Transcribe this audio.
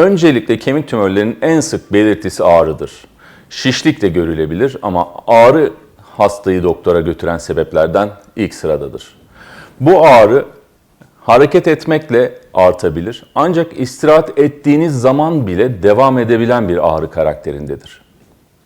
Öncelikle kemik tümörlerinin en sık belirtisi ağrıdır. Şişlik de görülebilir ama ağrı hastayı doktora götüren sebeplerden ilk sıradadır. Bu ağrı hareket etmekle artabilir ancak istirahat ettiğiniz zaman bile devam edebilen bir ağrı karakterindedir.